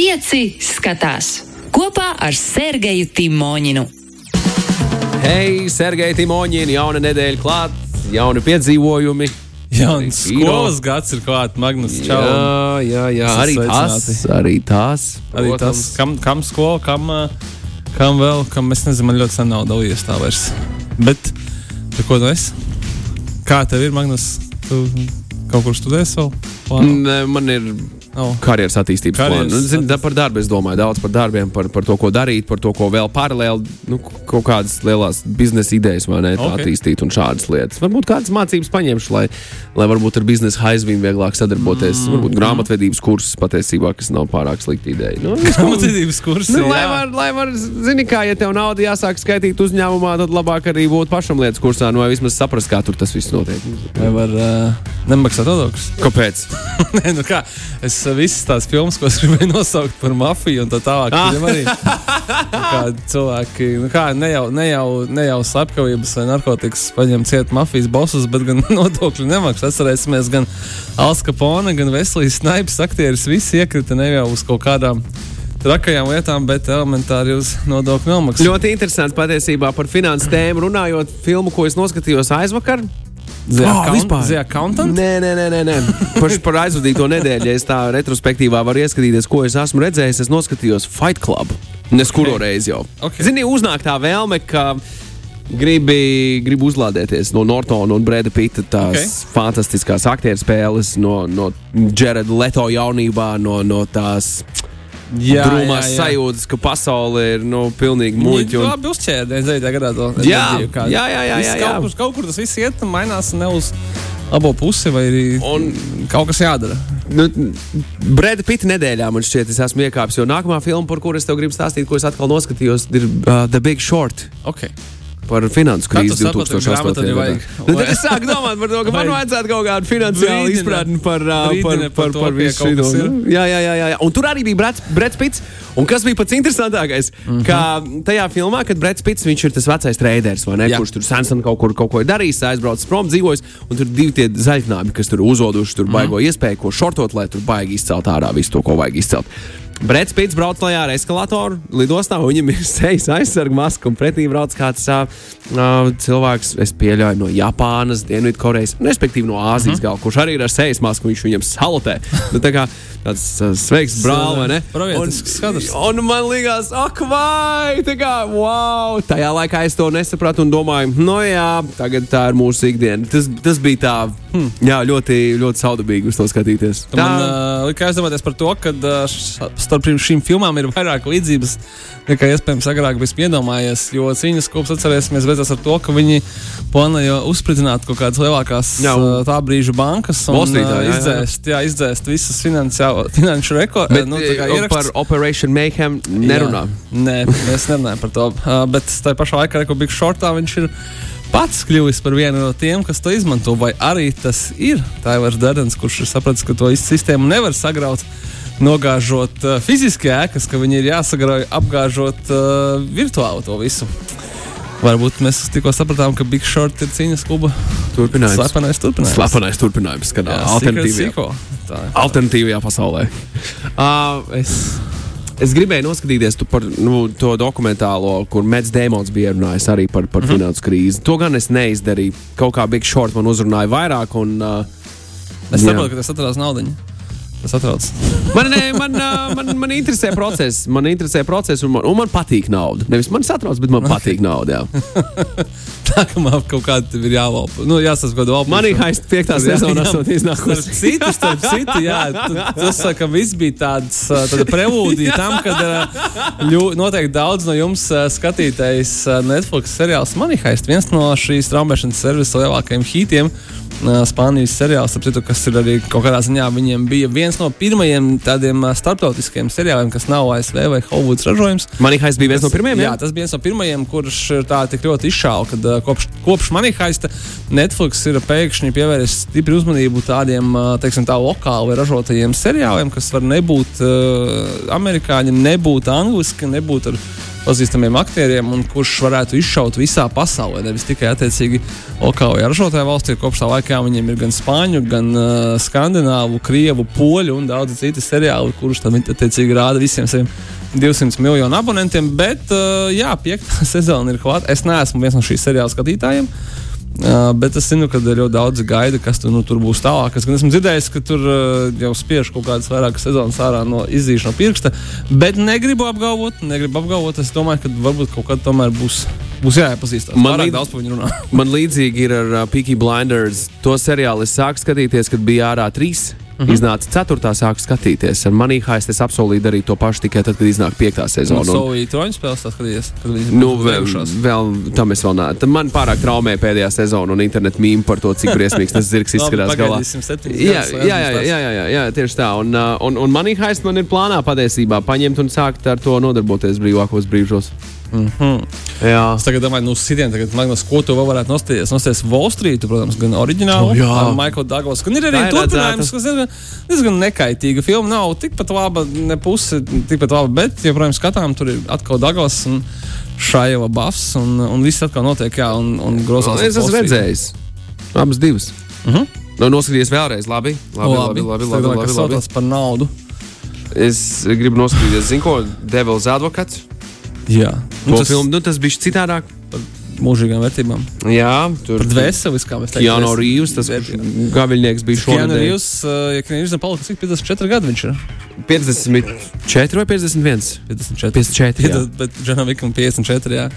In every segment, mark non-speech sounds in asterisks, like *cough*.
Pieci skatās kopā ar Sergeju Timoņinu. Hei, Sergei Timoņini, jauna nedēļa klāt, jauni piedzīvojumi. Jauns skolas gads ir klāts, Magnus. Čau. Jā, jā, jā. Arī tas, sveicināti. arī tas. Arī tas, kam, kam skola, kam, kam vēl, kam es nezinu, man ļoti sen nav dalījies tā vairs. Bet, tu ko tu esi? Kā tev ir, Magnus? Tu kaut kur studēsi vēl? Plāno? Nē, Man ir Nav. karjeras attīstības plāns. Nu, zini, da- par darbu es domāju, daudz par darbiem, par, par to, ko darīt, par to, ko vēl paralēli, nu, kaut kādas lielas biznesa idejas, vai ne, tā Ok. attīstīt un šādas lietas. Varbūt kādas mācības paņemšu, lai, lai varbūt ar biznesa haizvīm vieglāk sadarboties. Mm. Varbūt grāmatvedības kursus patiesībā, kas nav pārāk slikta ideja. Nu, Grāmatvedības kursi. Nu, lai, var, lai var, zini, kā, ja tev nauda jāsāk skaitīt uzņēmumā, tad labāk arī būt pašam lietas kursā, nu, vai vismaz saprast, kā tur tas viss notiek. Vai var uh, nemaksāt nodokļus? Kāpēc? *laughs* Nē, nu kā, es visas tās filmas, ko es gribēju nosaukt par mafiju un tā tālāk, Ah. viņam arī nu kā, cilvēki, nu kā, ne jau, ne jau, ne jau slepkavības vai narkotikas paņem ciet mafijas bosus, bet gan *laughs* nodokļu nemaksā. Atcerēsimies, gan Alska Pona, gan Veselīs Snipes aktieris visi iekrita ne jau uz kaut kādām trakajām lietām, bet elementāri uz nodokļu nomaksu. Ļoti interesants patiesībā par finanses tēmu runājot. Filmu, ko es noskatījos aizvakar. The Oh, account-? The Accountant? Nē, nē, nē, nē. nē. Par, par aizvadīto nedēļu, ja es tā retrospektīvā varu ieskatīties, ko es esmu redzējis, es noskatījos Fight Club. Nes kuru Ok. reizi jau. Ok. Zini, uznāk tā vēlme, ka gribi, gribi uzlādēties no Nortona un Breda Pita tās Ok. okay. fantastiskās aktieru spēles, no, no Jareda Leto jaunībā, no, no tās Jā, drūmās sajūtas, ka pasaule ir nu, pilnīgi muļķa. Jā, un- labi uzķēra 99. gadā to Jā, enerģiju, kādu. jā, jā, jā, jā, jā. Kaut, kur, kaut kur tas viss iet un mainās ne uz abo pusi, vai arī Un- kaut kas jādara. Nu, Breda Pita nedēļā man šķiet, es esmu iekāpis. Jo nākamā filma, par kuru es tev gribu stāstīt, ko es atkal noskatījos, ir uh, The Big Short. Okay. Par finansu krīzi saprati, ka 2008. grāmatvedī gadā. *laughs* Nu, tad es sāku domāt par to, ka man vajadzētu kaut kādu finansiālu izpratni par, uh, par, par, par par, visu šo. Nu, Jā, jā, jā, jā. Un tur arī bija Brats, Pits. Un kas bija pats interesantākais? Mm. -hmm. Ka tajā filmā, kad Brats Pits viņš ir tas vecais treiders. Kurš tur sen kaut kur kaut ko ir darījis, aizbraucis prom, dzīvojis. Un tur divi tie zaļknābi, kas tur uzoduši, tur baigo Mhm. iespēju, ko šortot, lai tur baigi izcelt ārā visu to, ko vajag izcelt. Brits Pits brauc lejā ar eskalatoru lidostā, un viņam ir *laughs* sejas aizsarga maska, un pretī brauc kāds uh, cilvēks, es pieļauju, no Japānas, Dienvidkorejas, respektīvi no Āzijas, uh -huh. gal, kurš arī ir ar sejas masku, viņš viņam salutē. Nu, tā kā tāds uh, sveiks, brāl, vai ne? Pravietisks skats. Un, un man liekas, ak, vai, tā kā, wow! Tajā laikā es to nesapratu un domāju, no jā, tagad tā ir mūsu ikdiena. Tas, tas bija tā, hmm. jā, ļoti, ļoti saudabīgi uz to skatīties. Tu Man uh, lika aizdomāties par to, ka uh, starp šīm filmām ir vairāk līdzības nekā iespējams agrāk bija iedomājies. Jo cīņas kops atcerēsimies beidzās ar to, ka viņi plānoja uzspridzināt kaut kādas lielākās Jā, un- uh, tā brīža bankas un Streetā, uh, jā, jā. izdzēst, jā, izdzēst visas finanšu rekordu. Bet, nu, tā kā ieraksts- par Operation Mayhem nerunā. Jā. Nē, mēs nerunājam par to. Uh, bet tajā pašā laikā, kad bija šortā, viņš ir pats kļuvis par vienu no tiem, kas to izmanto. Vai arī tas ir Taivars Dārns, kurš ir sapratis, ka to sistēmu nevar sagraut. Nogāžot uh, fiziski ēkas, ka viņi ir jāsagrauj, apgāžot uh, virtuāli to visu. Varbūt mēs tikko sapratām, ka Big Short ir cīņas kluba Turpinājums. slepenais turpinājums. Slepenais turpinājums, kad Jā, alternatīvajā, alternatīvajā pasaulē. Uh, *laughs* es, es gribēju noskatīties tu par nu, to dokumentālo, kur Mets Dēmons bija runājis arī par, par mm -hmm. finansu krīzi. To gan es neizdarīju. Kaut kā Big Short man uzrunāja vairāk. Un, uh, Es saprotu, ka tas atrādās naudu. Tas atrādās. Man, ne, man, man, man interesē process, man interesē process, un man, un man patīk nauda. Nevis man satrauc, bet man patīk nauda. *laughs* Tā kā man kaut kāda ir jāvalpa. Nu, jāsas gadu valpa. Man ir haist piektā sezona, esot iznākusi. Citu, starp citu, jā, tas ka viss bija tāds, tāda prelūdija tam, kad ļu, noteikti daudz no jums skatītais Netflix seriāls Money Heist, viens no šīs traumēšanas servisa lielākajiem hītiem. Spānijas seriāls, citu, kas ir arī kaut kādā ziņā viņiem bija viens no pirmajiem tādiem starptautiskiem seriāliem, kas nav ASV vai Hollywoods ražojums. Manī haist bija viens no pirmajiem. Jā, tas bija viens no pirmajiem, kurš tā tik ļoti izšāva, kad kopš, kopš manīhaista Netflix ir pēkšņi pievērsis stipri uzmanību tādiem, teiksim, tā lokāli ražotajiem seriāliem, kas var nebūt uh, amerikāņi, nebūt angliski, nebūt ar pazīstamiem aktieriem, un kurš varētu izšaut visā pasaulē, nevis tikai attiecīgi lokālajā ražotāju valstī. Kopš tā laika viņiem ir gan spāņu, gan uh, skandināvu, krievu, poļu un daudz citu seriālu, kurus viņi attiecīgi rāda visiem saviem 200 miljonu abonentiem. Bet, uh, jā, piektā *laughs* sezona ir klāta. Es neesmu viens no šīs seriāla skatītājiem. Uh, bet es zinu, ka ļoti daudzi gaida, kas tu, nu, tur būs tālāk. Es esmu dzirdējis, ka tur uh, jau spiež kaut kādas vairākas sezonas ārā no izdzīšanas no pirksta. Bet negribu apgalvot, negribu apgalvot. Es domāju, ka varbūt kaut kad tomēr būs, būs jāiepazīstās. Man līdz- līdz daudz par viņu runā. Man līdzīgi ir ar uh, Peaky Blinders. To seriālu es sāku skatīties, kad bija ārā trīs. Mm -hmm. Iznāca ceturtā, sāku skatīties. Ar Money Heist es apsolīju darīt to pašu tikai tad, kad iznāk piektā sezona. No Un- Soviju troņu spēles tas skatījies. Nu, vēl, vēl tam es vēl nē. Man pārāk traumēja pēdējā sezona un internetu mīmīma par to, cik briesmīgs tas zirgs *laughs* izskatās galā. Jā, jā, jā, jā, jā, jā, tieši tā. Un, uh, un, un Money Heist man ir plānā patiesībā paņemt un sākt ar to nodarboties brīvākos brīžos. Mhm. Jā, Es tagad domāju, nu, sitien, tagad, Magnus, ko tu vēl varētu nostāties? Nostāties Wall Street, protams, gan oriģinālu, O, jā. Douglas. Gan ir arī ir turpinājums, kas diezgan, diezgan nekaitīga. Filma nav tikpat laba, ne puse tikpat laba, bet, joprojām skatām, tur ir atkal Douglas un Šaiva Buffs, un, un viss atkal notiek, jā, un, un grozās. es esmu redzējis abas divas. Uh -huh. Nu, noskatīties vēlreiz. Labi, labi, labi. labi, labi, labi, labi, labi. Tas par naudu. Es gribu noskatīties, zinu, ko Devils Advocats. Jā, Nu, tas, filmu, nu, tas bija citādāk. mūžīgām vērtībām. Jā, tur Par dvēseles, kā mēs teiktu. Keanu Reeves, tas Vērtībām. gaviļnieks bija Keanu šonadēļ. Reeves, uh, ja Reeves nepalika, cik 54 gadi viņš ir? 54 vai 51? 54. 54, jā. *laughs* Bet, bet Džonam Vikam 54. Jā.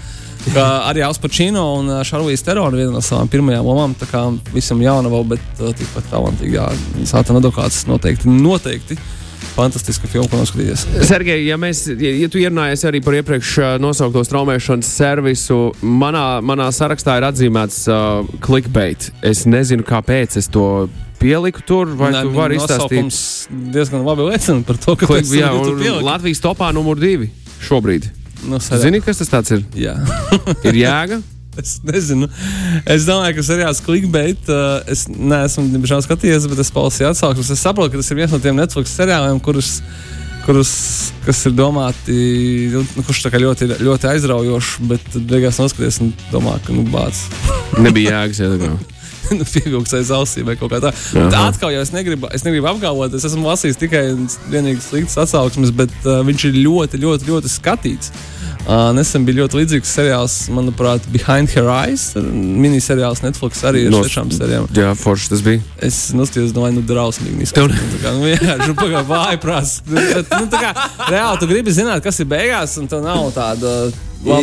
Kā arī Alspacino un Šarlīs Terona viena no savām pirmajām lomām. Tā kā visam jauna vēl, bet uh, tikpat talantīgi. Jā, Sāta advokāts noteikti, noteikti. Fantastiska filma, ko noskatījies. Sergei, ja, mēs, ja, ja tu ierunājies arī par iepriekš nosaukto straumēšanas servisu, manā, manā sarakstā ir atzīmēts uh, clickbait. Es nezinu, kāpēc es to pieliku tur, vai Nē, tu vari izstāstīt. nosaukums diezgan labi liecina par to, ka tas jā, un Latvijas topā numur divi šobrīd. no, Zini, kas tas ir? Jā. *laughs* Ir jēga. *laughs* *laughs* Es nezinu. Es domāju, ka seriāls clickbait. Uh, es neesmu diemžēl skatījies, bet es palasīju atsauksmes. Es saprotu, ka tas ir viens no tiem Netflix seriāliem, kurus. Kurus, kas ir domāti, nu, kurš tā kā ļoti, ļoti aizraujošs, bet beigās noskaties un domā, ka, nu, bācis, *laughs* Nebija jēgas. Jā, tā *laughs* nu, pievilks aiz ausīm vai kaut kā tā. Aha. Tā atkal jau es negribu, es negribu apgalvot, es esmu lasījis tikai un vienīgi sliktas atsauksmes, bet uh, viņš ir ļoti, ļoti, ļoti skatīts. Uh, nesen bija ļoti līdzīgs seriāls, manuprāt, Behind Her Eyes. Miniseriāls Netflix arī ir No- sešām sērijām. Jā, forši tas bija. Es nostājos, domāju, nu, drausmīgi. izskatās. Nu, tā kā, nu, jā, *laughs* nu, pagaidi, vāji prasa. Nu, kā, reāli, tu gribi zināt, kas ir beigās, un tev nav tāda laba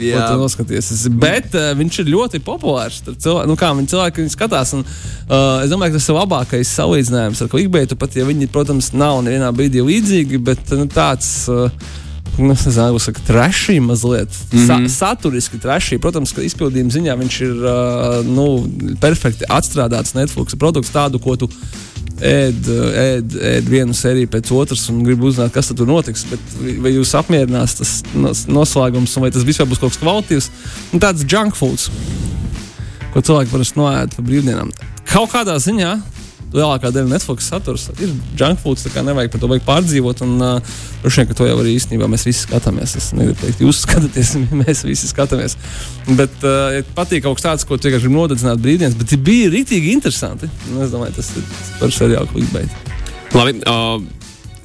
Jā, noskaties. Es- Bet uh, viņš ir ļoti populārs. Cilvēki, nu, kā viņi cilvēki viņu skatās. Un, uh, es domāju, ka tas ir labākais salīdzinājums ar klikbeitu, pat ja viņi, protams, nav nevienā brīdī līdzīgi, bet nu, tāds. Uh, Nu, nezinu, kā trešī mazliet. Mm -hmm. Sa Mhm. saturiski trešī. Protams, ka izpildījuma ziņā viņš ir uh, nu, perfekti atstrādāts Netflix produkts, tādu, ko tu ēd, ēd, ēd vienu sēriju pēc otras un gribi uzzināt, kas tur notiks. Bet vai jūs apmierinās tas nos- noslēgums, vai tas vispār būs kaut kas kvalitīvs? Nu, tāds junk foods, ko cilvēki parasti noēd pa brīvdienām. Kaut kādā ziņā. Lielākā daļa Netflix satura ir junk foods, tā kā nevajag par to pārdzīvot. Un, uh, droši vien, ka to jau arī īstenībā mēs visi skatāmies. Es negribu teikt, jūs skatāties, *laughs* mēs visi skatāmies. Bet uh, ja patīk kaut kas tāds, ko vienkārši nodedzināt brīvdienas, bet bija rītīgi interesanti. Nu, es domāju, tas ir par seriālu clickbait. Labi. Uh,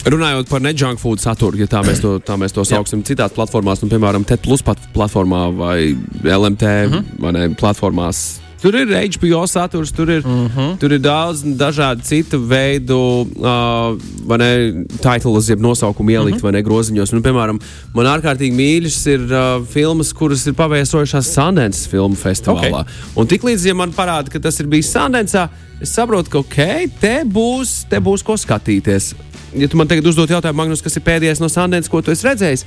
Runājot par ne-junk food saturu, ja tā mēs to, tā mēs to sauksim, citās platformās, nu, piemēram, TED Plus platformā vai LMT uh Mhm. -huh. vai ne, platformās. Tur ir HBO saturs, tur ir, Mhm. -huh. tur ir daudz dažādu citu veidu, uh, vai ne, titulus, jeb nosaukumu ielikt, Mhm. -huh. vai ne, groziņos. Nu, piemēram, man ārkārtīgi mīļas ir uh, filmas, kuras ir paviesojušās Sundance filmu festivālā. Okay. Un tiklīdz, ja man parāda, ka tas ir bijis Sundance, es saprotu, ka ok, te būs, te būs ko skatīties. Ja tu man tagad uzdod jautājumu, Magnus, kas ir pēdējais no Sundance, ko tu esi redzējis?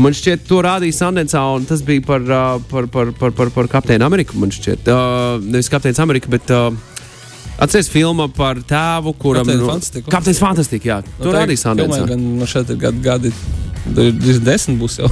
Man šķiet, to rādīja Sundance, un tas bija par, uh, par, par, par, par, par Kapteini Ameriku. Man šķiet, uh, nevis Kapteinis Amerika, bet uh, atceries filma par tēvu, kuram Kapteini nu, Fantastiku? Kapteinis Fantastika, jā. To rādīja Sundance. Gan no šeit ir gadi, gadi Tur ir desmit būs jau.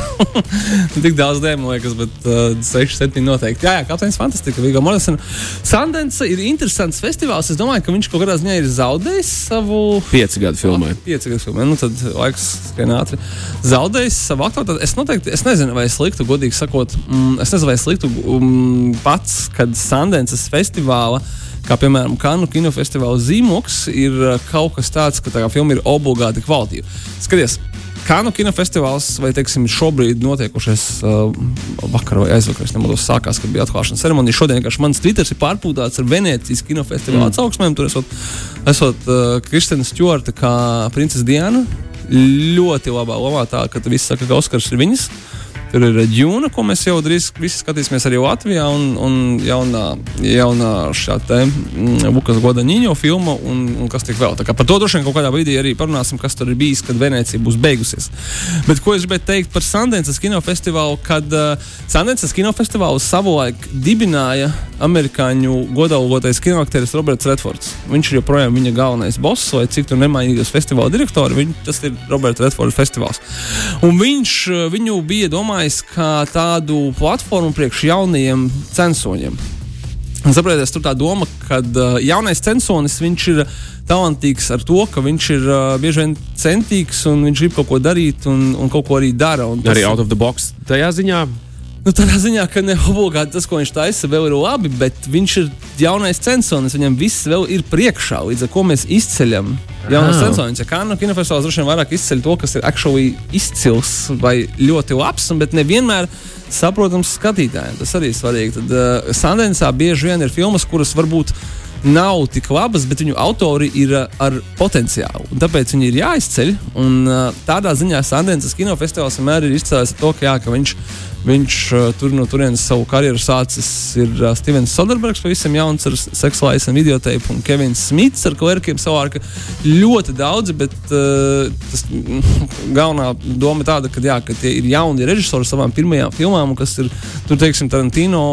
*laughs* Tik daudz dēļ, man liekas, bet uh, 6, 7 noteikti. Jā, jā, kapteinis fantastika. Vigo Morrison. Sundance ir interesants festivāls. Es domāju, ka viņš kaut kādā ziņā ir zaudējis savu. Pieci gadu filmai. Oh, pieci gadu filmai. Nu, tad laiks skrien ātri. Zaudējis savu aktualitāti. Es noteikti, es nezinu, vai es liktu, godīgi sakot, mm, es nezinu, vai es liktu mm, pats, kad Sundances festivāla kā piemēram Kanu kinofestivāla zīmoks, ir uh, kaut kas tāds, ka tā filma ir obligāti kvalitīva. Skaties, Kanu kinofestivāls, vai teiksim, šobrīd notiekušais uh, vakar vai aizvakar, es nemaldos, sākās, kad bija atklāšanas ceremonija. Šodien mans Twitter ir pārpūtāts ar Venecijas kinofestivāla mm. atsauksmēm. Tur esot, esot uh, Kristina Stjorta kā princese Diana. Ļoti labā lomā, tā ka viss saka, ka Oskars ir viņas. Tur ir ģūna, ko mēs jau drīz skatīsimies arī Latvijā, un, un jaunā, jaunā šāda mm, Lukas Godaņīņo filma, un, un kas tiek vēl. Tā kā par to droši vien kaut kādā brīdī arī parunāsim, kas tur ir bijis, kad Venecija būs beigusies. Bet ko es gribēju teikt par Sandensas kinofestivālu, kad uh, Sandensas kinofestivālu savulaik dibināja amerikāņu godalgotais kinoaktieris Roberts Redfords. Viņš ir joprojām viņa galvenais boss, vai cik tur nemainīgais festivāla direktori, viņ, tas ir Roberts Redfords festivāls. Un viņš viņu bija domājis, domājis kā tādu platformu priekš jaunajiem censoņiem. Saprotiet, tur tā doma, ka uh, jaunais censonis ir talantīgs ar to, ka viņš ir uh, bieži vien centīgs un viņš grib kaut ko darīt un, un kaut ko arī dara. Arī out of the box tajā ziņā. Nu, tādā ziņā, ka ne obligāti tas, ko viņš taisa, vēl ir labi, bet viņš ir jaunais censonis. Viņam viss vēl ir priekšā, līdz ar to mēs izceļam jaunus censoņus. Ja kā no kinofestivāla droši vien vairāk izceļ to, kas ir actually izcils vai ļoti labs, bet nevienmēr saprotams skatītājiem. Tas arī ir svarīgi. Tad uh, Sandensā bieži vien ir filmas, kuras varbūt nav tik labas, bet viņu autori ir uh, ar potenciālu. Tāpēc viņi ir jāizceļ. Un, uh, tādā ziņā Sandensas kinofestivāls vienmēr ir izcēlējis to, ka, jā, ka viņš Viņš uh, tur no turienes savu karjeru sācis. Ir Stevens Soderbergs, pavisam jauns ar seksuālais un videoteipu, un Kevins Smits ar klerkiem savārka. Ļoti daudzi, bet uh, tas *laughs* galvenā doma tāda, ka, jā, ka tie ir jauni režisori savām pirmajām filmām, kas ir, tur, teiksim, Tarantino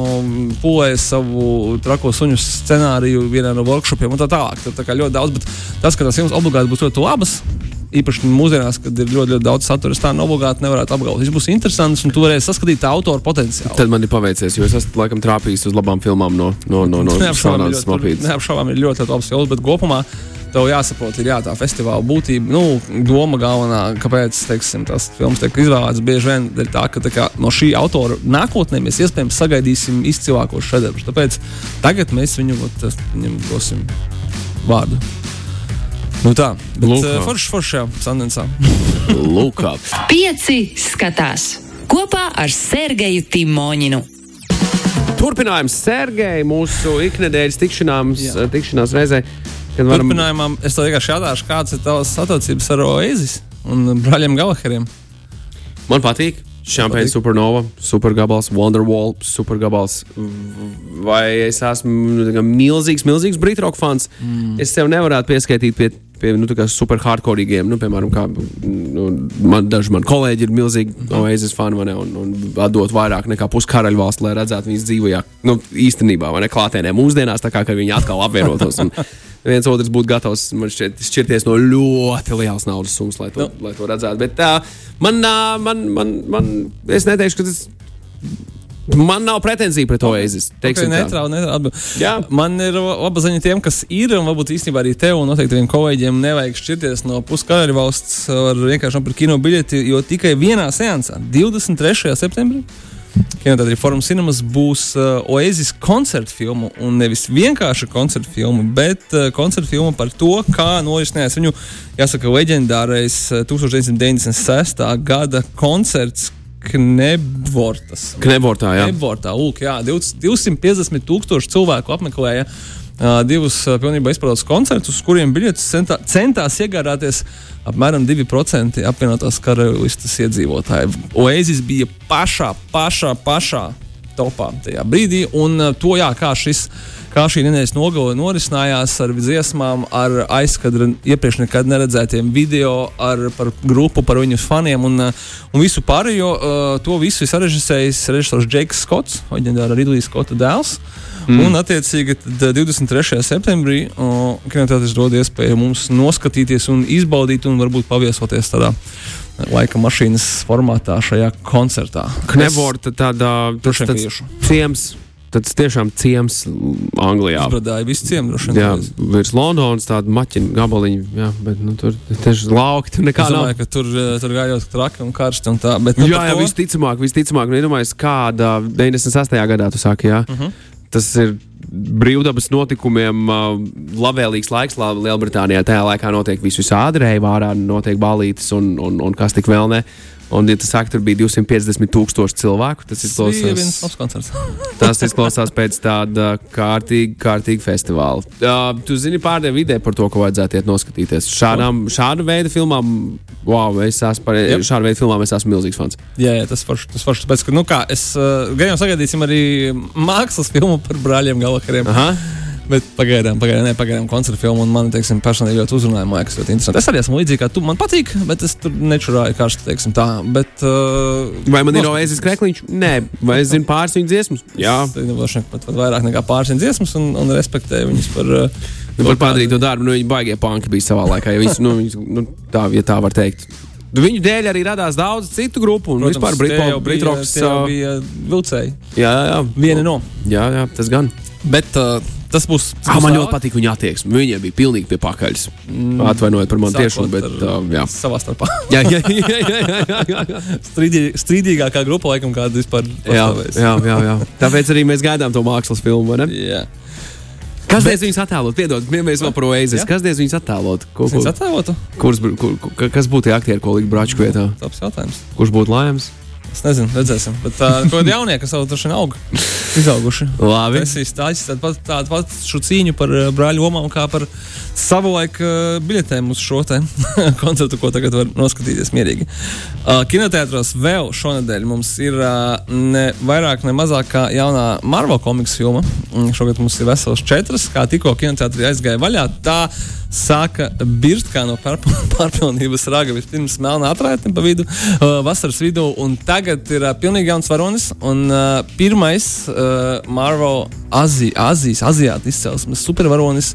um, pūlēja savu trako suņu scenāriju vienā no workshopiem un tā tālāk. Tur tā kā ļoti daudz, bet tas, ka tas filmas obligāti būs ļoti labas, īpaši mūsdienās, kad ir ļoti, ļoti daudz satura, tā no obligāti nevarētu apgalvot. Viņš būs interesants un tu varēsi saskatīt tā autora potenciālu. Tad man ir paveicies, jo es esmu laikam trāpījis uz labām filmām no, no, no, no *laughs* Neapšaubām ir ļoti, ļoti labs filmas, bet kopumā tev jāsaprot, ir jā, tā festivāla būtība. Nu, doma galvenā, kāpēc teiksim, tas filmas tiek izvēlēts, bieži vien ir tā, ka tā kā, no šī autora nākotnē mēs iespējams sagaidīsim izcilākos šedevrus. Tāpēc tagad mēs viņu, ot, viņam dosim vārdu. Nu tā, bet uh, forši, forši, jā, Sandensā. *laughs* Lūk, pieci skatās kopā ar Sergeju Timoņinu. Turpinājums Sergei mūsu iknedēļas tikšanās, tikšanās reizē. Varam... Turpinājumā es tev vienkārši jautāšu, kādas ir tavas attiecības ar Oēzis un brāļiem Galaheriem? Man patīk. Šampēna supernova, supergabals, Wonderwall, supergabals. Vai es esmu milzīgs, milzīgs britroka fans? Mm. Es sev nevarētu pieskaitīt pie pie nu, super hardcoreīgiem. Nu, piemēram, kā, nu, man, daži mani kolēģi ir milzīgi mm. Oasis fani man, un, un atdot vairāk nekā puskaraļu valsts, lai redzētu viņas dzīvojā. Nu, īstenībā, vai ne klātienē mūsdienās, tā kā viņi atkal apvienotos. Un, *laughs* viens otrs būtu gatavs šķiet, šķirties no ļoti lielas naudas summas, lai to, no. lai to redzētu. Bet uh, man, man, man, man, es neteikšu, ka tas Man nav pretenzija pret Oasis. Okay, netrau, netrau. Man ir laba ziņa tiem, kas ir, un varbūt īstenībā arī tev un noteikti tiem kolēģiem nevajag šķirties no puskara valsts ar vienkārši par kino biļeti, jo tikai vienā seansā, 23. septembrī. Kinoteātrī Forum Cinemas būs uh, Oasis koncerta filma. Un nevis vienkārši koncerta filma, bet uh, koncerta filma par to, kā norisinājās viņu, jāsaka, leģendārais uh, 1996. gada koncerts, Knebvortas. Knebvortā, jā. Knebvortā, lūk, jā, 250 tūkstoši cilvēku apmeklēja uh, divus uh, pilnībā izpildītus koncertus, uz kuriem biļetes centā, centās iegādāties apmēram 2% apvienotās karalistes iedzīvotāji. Oasis bija pašā, pašā, pašā topā tajā brīdī, un uh, to, jā, kā šis kā šī nedēļas nogale norisinājās ar dziesmām, ar aizkadra iepriekš nekad neredzētiem video, ar par grupu, par viņu faniem un, uh, un visu pārējo. Uh, to visu ir sarežģījis režisors Džeks Skots, leģendāra Ridlīs Skota dēls. Mm. Un, attiecīgi, tad 23. septembrī kinoteātris dod iespēju mums noskatīties un izbaudīt, un varbūt paviesoties tādā laika mašīnas formātā šajā koncertā. Kneborta tādā ciems. Tas tiešām ciems Anglijā. Izbradāja visu ciemu droši vien. Jā, virs Londonas tāda maķina gabaliņa, jā, bet nu, tur tieši lauki, tur nekā Es nav. domāju, ka tur, eh, tur gājot traki un karsti un tā. Bet, nu, Jā, jā to- visticamāk, visticamāk, nu, iedomājieties, kāda 96. gadā tu sāki, jā. Uh Mhm. -huh. Tas ir brīvdabas notikumiem labvēlīgs laiks Lielbritānijā. Tajā laikā notiek viss visādi reivārā, notiek balītes un, un, un kas tik vēl ne. Un, ja tas sāk, tur bija 250 tūkstoši cilvēku, tas izklausās, *laughs* tas izklausās pēc tāda kārtīga, kārtīga festivāla. Uh, tu zini pārdēļ vidē par to, ko vajadzētu iet noskatīties. Šādām, šāda veida filmām, wow, es esmu par Jep. šādu veidu filmām, es esmu milzīgs fans. jā, jā, tas forši. Tas forši tāpēc, ka, nu kā, es uh, gan jau sagaidīsim arī mākslas filmu par brāļiem Galaheriem. Aha. Bet pagaidām, pagaidām, ne, pagaidām koncerta filmu, un man, teiksim, personīgi ļoti uzrunāja, man liekas, ļoti interesanti. Es arī esmu līdzīgs kā tu, man patīk, bet es tur nečurāju karstu, teiksim, tā. Bet, uh, Vai man ir oēzis krekliņš? Nē, vai es zinu pāris viņa dziesmas? Jā, Es droši vien pat, pat vairāk nekā pāris dziesmas, un, un respektēju viņus par. Uh, nu, par padarīto darbu. Nu, viņi baigie panki bija savā laikā. Ja viņas, nu, viņas, nu, tā, ja tā var teikt. Viņu dēļ arī radās daudz citu grupu, un Protams, vispār Britpop, bija- Britroks. bija vilcēji. Jā, jā, jā. Viena no. Jā, jā, tas gan. Bet uh, tas būs. tas Ah, būs man ļoti patīk viņa attieksme. Viņiem bija pilnīgi pie pakaļas. Atvainojiet par manu Sākot tiešumu, bet uh, jā. Savā starpā. Jā, jā, *laughs* jā, jā, jā, jā, jā. Strīdī, strīdīgākā grupa, laikam, kāda vispār Jā, pastāvēs. jā, jā, jā. Tāpēc arī mēs gaidām to mākslas filmu. vai ne? jā. Kas diez viņus attēlot? Piedod, mēs vēl par. Jā. Kas diez viņus attēlot? Ko, ko, bū- kur, kur, kas būtu tie aktieri, ko likt braču vietā? Labs jautājums. Kurš būtu lēms? Es nezinu, redzēsim. Bet ir kaut kāda jaunie, kas jau tur aug. Izauguši. Labi. Es izstāstīju tādu pat, tādu pašu cīņu par uh, brāļu lomām, kā par savulaik uh, biļetēm uz šo te *laughs* koncertu, ko tagad var noskatīties mierīgi. Uh, Kinoteātros vēl šonadēļ mums ir uh, ne vairāk, ne mazāk kā jaunā Marvel komiks filma. Mm, Šogad mums ir vesels četras, kā tikko kinoteātrī aizgāja vaļā. Tā sāka birst kā no pārp- *laughs* pārpilnības raga. Vispirms melnā atraitne pa vidu, uh, vasaras vidū, un tagad ir uh, pilnīgi jauns varonis. Un uh, pirmais uh, Marvel Azi, Azijas, Azijāta izcelsmes supervaronis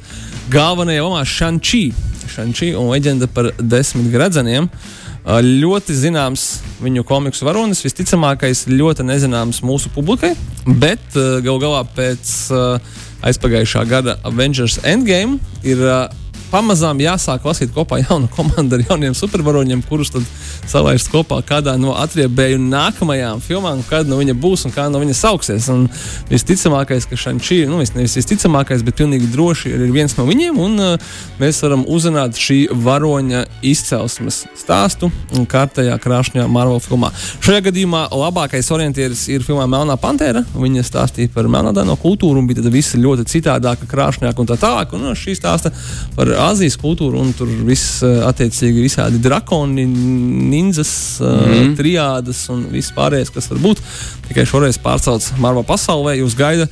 galvenajā lomā Šančī. Šančī un leģenda par desmit gradzeniem. Uh, Ļoti zināms viņu komiksu varonis, visticamākais ļoti nezināms mūsu publikai, bet uh, galu galā pēc uh, aizpagājušā gada Avengers Endgame ir uh, pamazām jāsāk lasīt kopā jaunu komandu ar jauniem supervaroņiem, kurus tad salaist kopā kādā no atriebēju nākamajām filmām, kad no viņa būs un kā no viņa sauksies. Un visticamākais, ka Šančī, nu vis- nevis visticamākais, bet pilnīgi droši ir viens no viņiem, un uh, mēs varam uzzināt šī varoņa izcelsmes stāstu kārtējā krāšņā Marvel filmā. Šajā gadījumā labākais orientieris ir filmā Melnā Pantēra. Viņa stāstīja par melnādaino kultūru, un bija tad viss ļoti citādāk, krāšņāk un tā tālāk. Un, nu, šī stāsta par Āzijas kultūru, un tur viss eh, attiecīgi visādi drakoni, ninjas, mm. Mhm. triādas un viss pārējais, kas var būt. Tikai šoreiz pārcelts Marvel pasaulē, jūs gaida.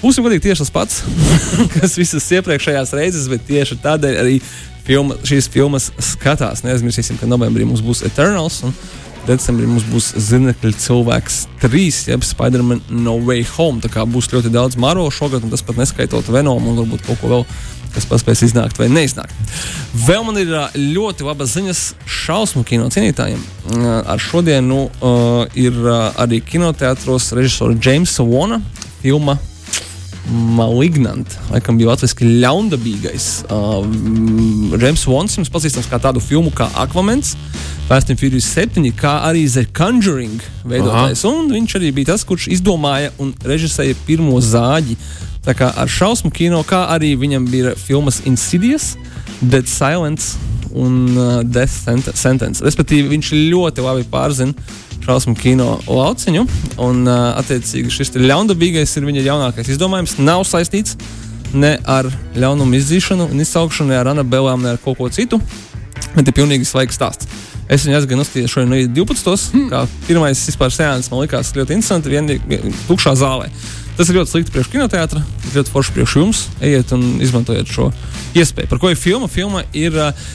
Būsim godīgi tieši tas pats, *laughs* kas visas iepriekšējās reizes, bet tieši tādēļ arī filma, šīs filmas skatās. Neaizmirsīsim, ka novembrī mums būs Eternals. Decembrī mums būs Zirnekļa cilvēks 3, jeb Spider-Man No Way Home. Tā kā būs ļoti daudz maro šogad, un tas pat neskaitot Venomu un varbūt kaut ko vēl, kas paspēs iznākt vai neiznākt. Vēl man ir ļoti labas ziņas šausmu kino cienītājiem. Ar šodienu uh, ir ā, arī kinoteātros režisora Jamesa Vona filma Malignant, laikam bija latviešu ļaundabīgais. Uh, Rems Vons jums pazīstams kā tādu filmu kā Aquamens, Fast and Furious 7, kā arī The Conjuring veidotājs. Un viņš arī bija tas, kurš izdomāja un režisēja pirmo zāģi. Tā kā ar šausmu kino, kā arī viņam bija filmas Insidious, Dead Silence un uh, Death Sent- Sentence. Respektīvi, viņš ļoti labi pārzina šausmu kino lauciņu. Un, uh, attiecīgi, šis ļaundabīgais ir viņa jaunākais izdomājums. Nav saistīts ne ar ļaunumu izdzīšanu un izsaukšanu, ne ar anabelām, ne ar kaut ko citu. Bet ir pilnīgi svaigs stāsts. Es viņu aizgāju nostājos šodien no 12. Mm. Pirmais vispār sēnes man likās ļoti interesanti. Vienīgi tukšā zālē. Tas ir ļoti slikti priekš kinoteātra, ļoti forši priekš jums. Ejiet un izmantojiet šo iespēju. Par ko ir filma? Filma ir uh,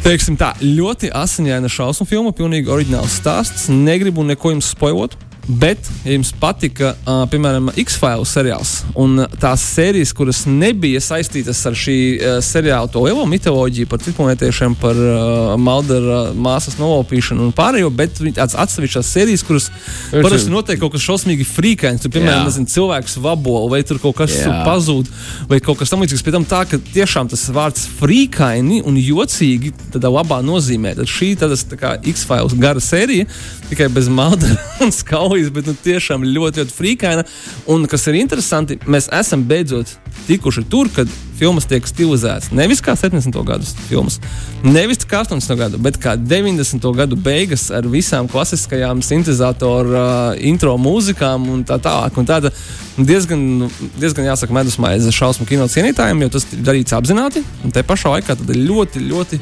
Teiksim tā, ļoti asiņaina šausmu filma, pilnīgi oriģināls stāsts. Negribu neko jums spoilot, Bet, ja jums patika, uh, piemēram, X-Files seriāls un tās sērijas, kuras nebija saistītas ar šī uh, seriāla to lielo mitoloģiju par citplanētiešiem, par uh, Maldera māsas nolaupīšanu un pārējo, bet tādas atsevišķas sērijas, kuras parasti notiek kaut kas šausmīgi frīkains. Tur, piemēram, nezinu, cilvēks vabola vai tur kaut kas pazūd vai kaut kas tamlīdzīgs. Pēc tam tā, ka tiešām tas vārds frīkaini un jocīgi tādā labā nozīmē. Tad šī tādas tā kā X-Files gara sērija, tikai bez Maldera un skaujas stāstījis, bet nu, tiešām ļoti, ļoti frīkaina. Un kas ir interesanti, mēs esam beidzot tikuši tur, kad filmas tiek stilizētas. Nevis kā 70. gadu filmas, nevis kā 80. gadu, bet kā 90. gadu beigas ar visām klasiskajām sintēzatoru uh, intro mūzikām un tā tālāk. Un tāda diezgan, diezgan jāsaka, medusmaize šausmu kino cienītājiem, jo tas ir darīts apzināti. Un te pašā laikā tad ir ļoti, ļoti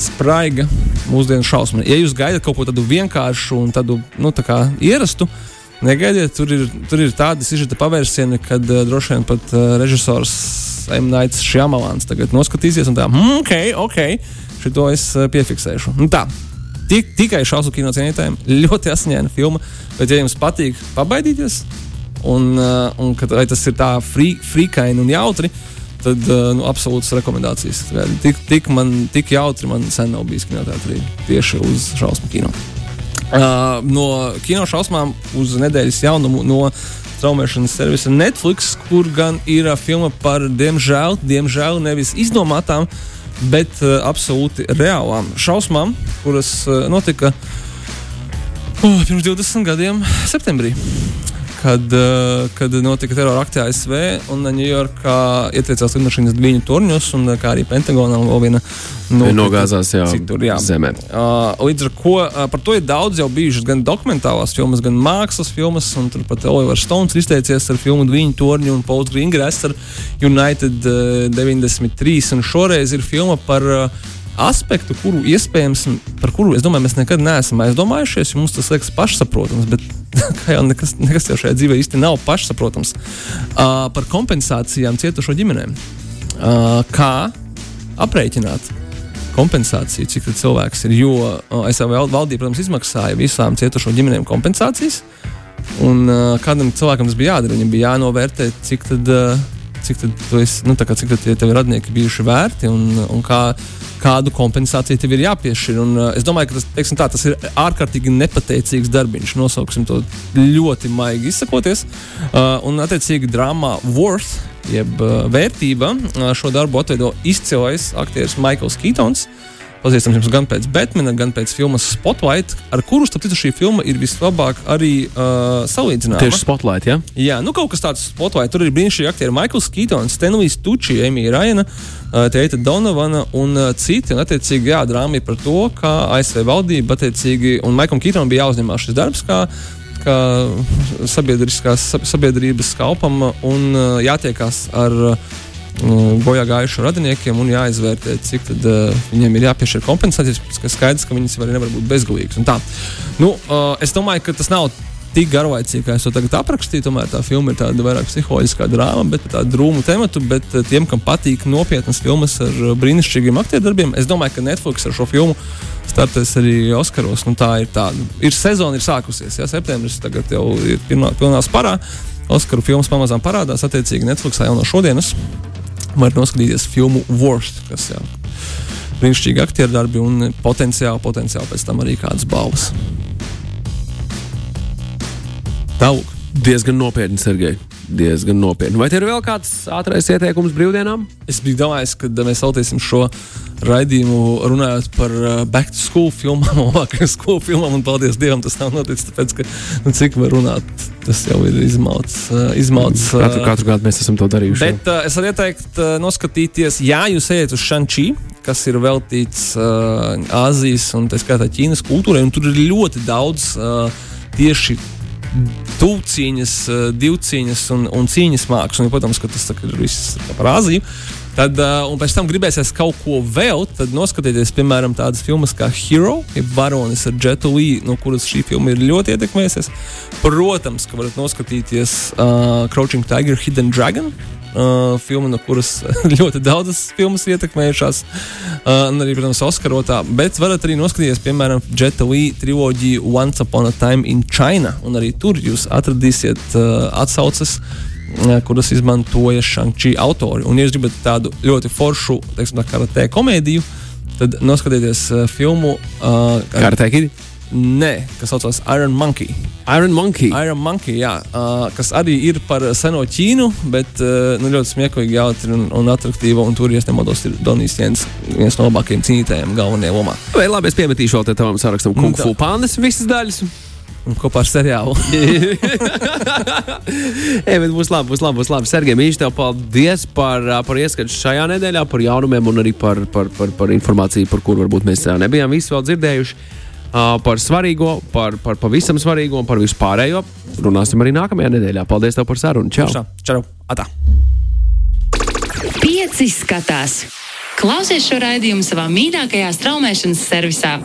spraiga mūsdienu šausmu. Ja jūs gaidat kaut ko tādu vienkāršu un tādu nu, tā ierastu, negaidiet, tur ir, tur ir tādi sižeta pavērsieni, kad uh, droši vien pat uh, režisors M. Nights Šamalāns tagad noskatīsies un tā, mm, ok, ok, šito es uh, piefiksēšu. Un tā. Tik, tikai šausmu kino cienītājiem *laughs* ļoti asņēna filma, bet, ja jums patīk pabaidīties, un, uh, un ka tas ir tā frī, frīkaini un jautri, tad nu, absolūtas rekomendācijas. Tik, tik, man, tik jautri man sen nav bijis kinoteātrī tieši uz šausmu kino. Uh, no kino šausmām uz nedēļas jaunumu no traumēšanas servisa Netflix, kur gan ir uh, filma par, diemžēl, diemžēl nevis izdomātām, bet uh, absolūti reālām šausmām, kuras uh, notika uh, pirms 20 gadiem, septembrī kad, uh, kad notika terora akti ASV un Ņujorkā ietriecās lidmašīnas diviņu torņos, un kā arī Pentagonā vēl viena no nogāzās jā, citur, jā. zemē. Uh, līdz ar to uh, par to ir daudz jau bijušas gan dokumentālās filmas, gan mākslas filmas, un turpat Olivers Stones izteicies ar filmu Diviņu torņu un Pauls Grīngres ar United uh, 93, un šoreiz ir filma par uh, aspektu, kuru iespējams, par kuru es domāju, mēs nekad neesam aizdomājušies, jo mums tas liekas pašsaprotams, bet *laughs* kā jau nekas, nekas jau šajā dzīvē īsti nav pašsaprotams, uh, par kompensācijām cietušo ģimenēm. Uh, kā aprēķināt? Kompensāciju, cik cilvēks ir. Jo uh, ASV valdība, protams, izmaksāja visām cietušo ģimenēm kompensācijas. Un uh, kādam cilvēkam tas bija jādara. Viņam bija jānovērtē, cik tad, uh, cik tad, esi, nu, kā, cik tad tie tevi radnieki bijuši vērti un, un kā, kādu kompensāciju tev ir jāpiešķir. Un, uh, es domāju, ka tas, tā, tas ir ārkārtīgi nepateicīgs darbiņš. Nosauksim to ļoti maigi izsakoties. Uh, un, attiecīgi, drāmā Worth, jeb uh, vērtība, uh, šo darbu atveido izcilais aktieris Maikls Kītons. Uh, pazīstams jums gan pēc Batmana, gan pēc filmas Spotlight, ar kuru, starp citu, šī filma ir vislabāk arī uh, salīdzināma. Tieši Spotlight, ja? Jā, nu kaut kas tāds Spotlight. Tur ir brīnišķīgi aktieri Maikls Keatons, Stenlijs Tučī, Emīļa Raina, uh, Teita Donovana un uh, citi. Un, attiecīgi, jā, drāma ir par to, kā ASV valdība, attiecīgi, un Maikam Keatonam bija jāuzņemās šis darbs, kā kā sabiedrības kalpam un uh, jātiekās ar uh, bojā gājušo radiniekiem un jāizvērtē, cik tad, uh, viņiem ir jāpiešķir kompensācijas. Tas skaidrs, ka viņas var, nevar būt bezgalīgas. Nu, uh, es domāju, ka tas nav tik garlaicīgi, kā es to tagad aprakstīju. Tomēr tā filma ir tāda vairāk psiholoģiskā drāma, bet tāda drūma tematu. Bet tiem, kam patīk nopietnas filmas ar brīnišķīgiem aktieru es domāju, ka Netflix ar šo filmu startēs arī Oskaros. Nu, tā ir tāda. Ir sezona, ir sākusies. Jā, septembris tagad jau ir pilnā, pilnā sparā. Oskaru filmas pamazām parādās attiecīgi Netflixā jau no šodienas var noskatīties filmu Worst, kas ir brīnišķīgi aktieru darbi un potenciāli, potenciāli pēc tam arī kādas balvas. Tālāk. Diezgan nopietni, Sergei. Diezgan nopietni. Vai tev ir vēl kāds ātrais ieteikums brīvdienām? Es biju domājis, ka mēs veltīsim šo raidījumu runājot par uh, back to school filmām, labākajām *laughs* school filmām. Un paldies Dievam, tas nav noticis. Tāpēc, ka, nu, cik var runāt, tas jau ir izmauts. Uh, izmauts uh, katru, katru gadu mēs esam to darījuši. Bet uh, es varu ieteikt uh, noskatīties, ja jūs ejat uz Šančī, kas ir veltīts uh, Āzijas un tā skaitā Ķīnas kultūrai, un tur ir ļoti daudz uh, tieši tūcīņas, uh, divcīņas un, un cīņas mākslas. Un, protams, ka tas ir viss par Āziju. Tad, uh, un pēc tam gribēsies kaut ko vēl, tad noskatieties, piemēram, tādas filmas kā Hero, jeb Baronis ar Jetu Lee, no kuras šī filma ir ļoti ietekmējusies. Protams, ka varat noskatīties uh, Crouching Tiger, Hidden Dragon, uh, filma, no kuras *laughs* ļoti daudzas filmas ietekmējušās, uh, un arī, protams, Oskarotā. Bet varat arī noskatīties, piemēram, Jeta Lee triloģiju Once Upon a Time in China, un arī tur jūs atradīsiet uh, atsauces uh, kuras izmantoja Shang-Chi autori. Un, ja jūs gribat tādu ļoti foršu, teiksim, tā karatē komēdiju, tad noskatieties uh, filmu uh, Kartē, Kid? Nē, kas saucās Iron Monkey. Iron Monkey. Iron Monkey, jā, uh, kas arī ir par seno Ķīnu, bet uh, nu, ļoti smieklīgi, jautri un, un attraktīva. Un tur, ja nemaldos, ir Donijs Jens, viens no labākajiem cīnītājiem galvenajā lomā. Vai labi, es piemetīšu vēl te tavam sarakstam Kung Fu Pandas visas daļas. Un kopā ar seriālu. *laughs* Ej, bet būs labi, būs labi. Būs labi. Sergei, mīļš, tev paldies par, par ieskatu šajā nedēļā, par jaunumiem un arī par, par, par, par informāciju, par kuru varbūt mēs nebijām visi vēl dzirdējuši. Par svarīgo, par, par pavisam svarīgo un par vispārējo runāsim arī nākamajā nedēļā. Paldies tev par sarunu. Čau! Čau! Čau! Atā! Pieci skatās! Klausies šo raidījumu savā mīļākajā straumēšanas servisā!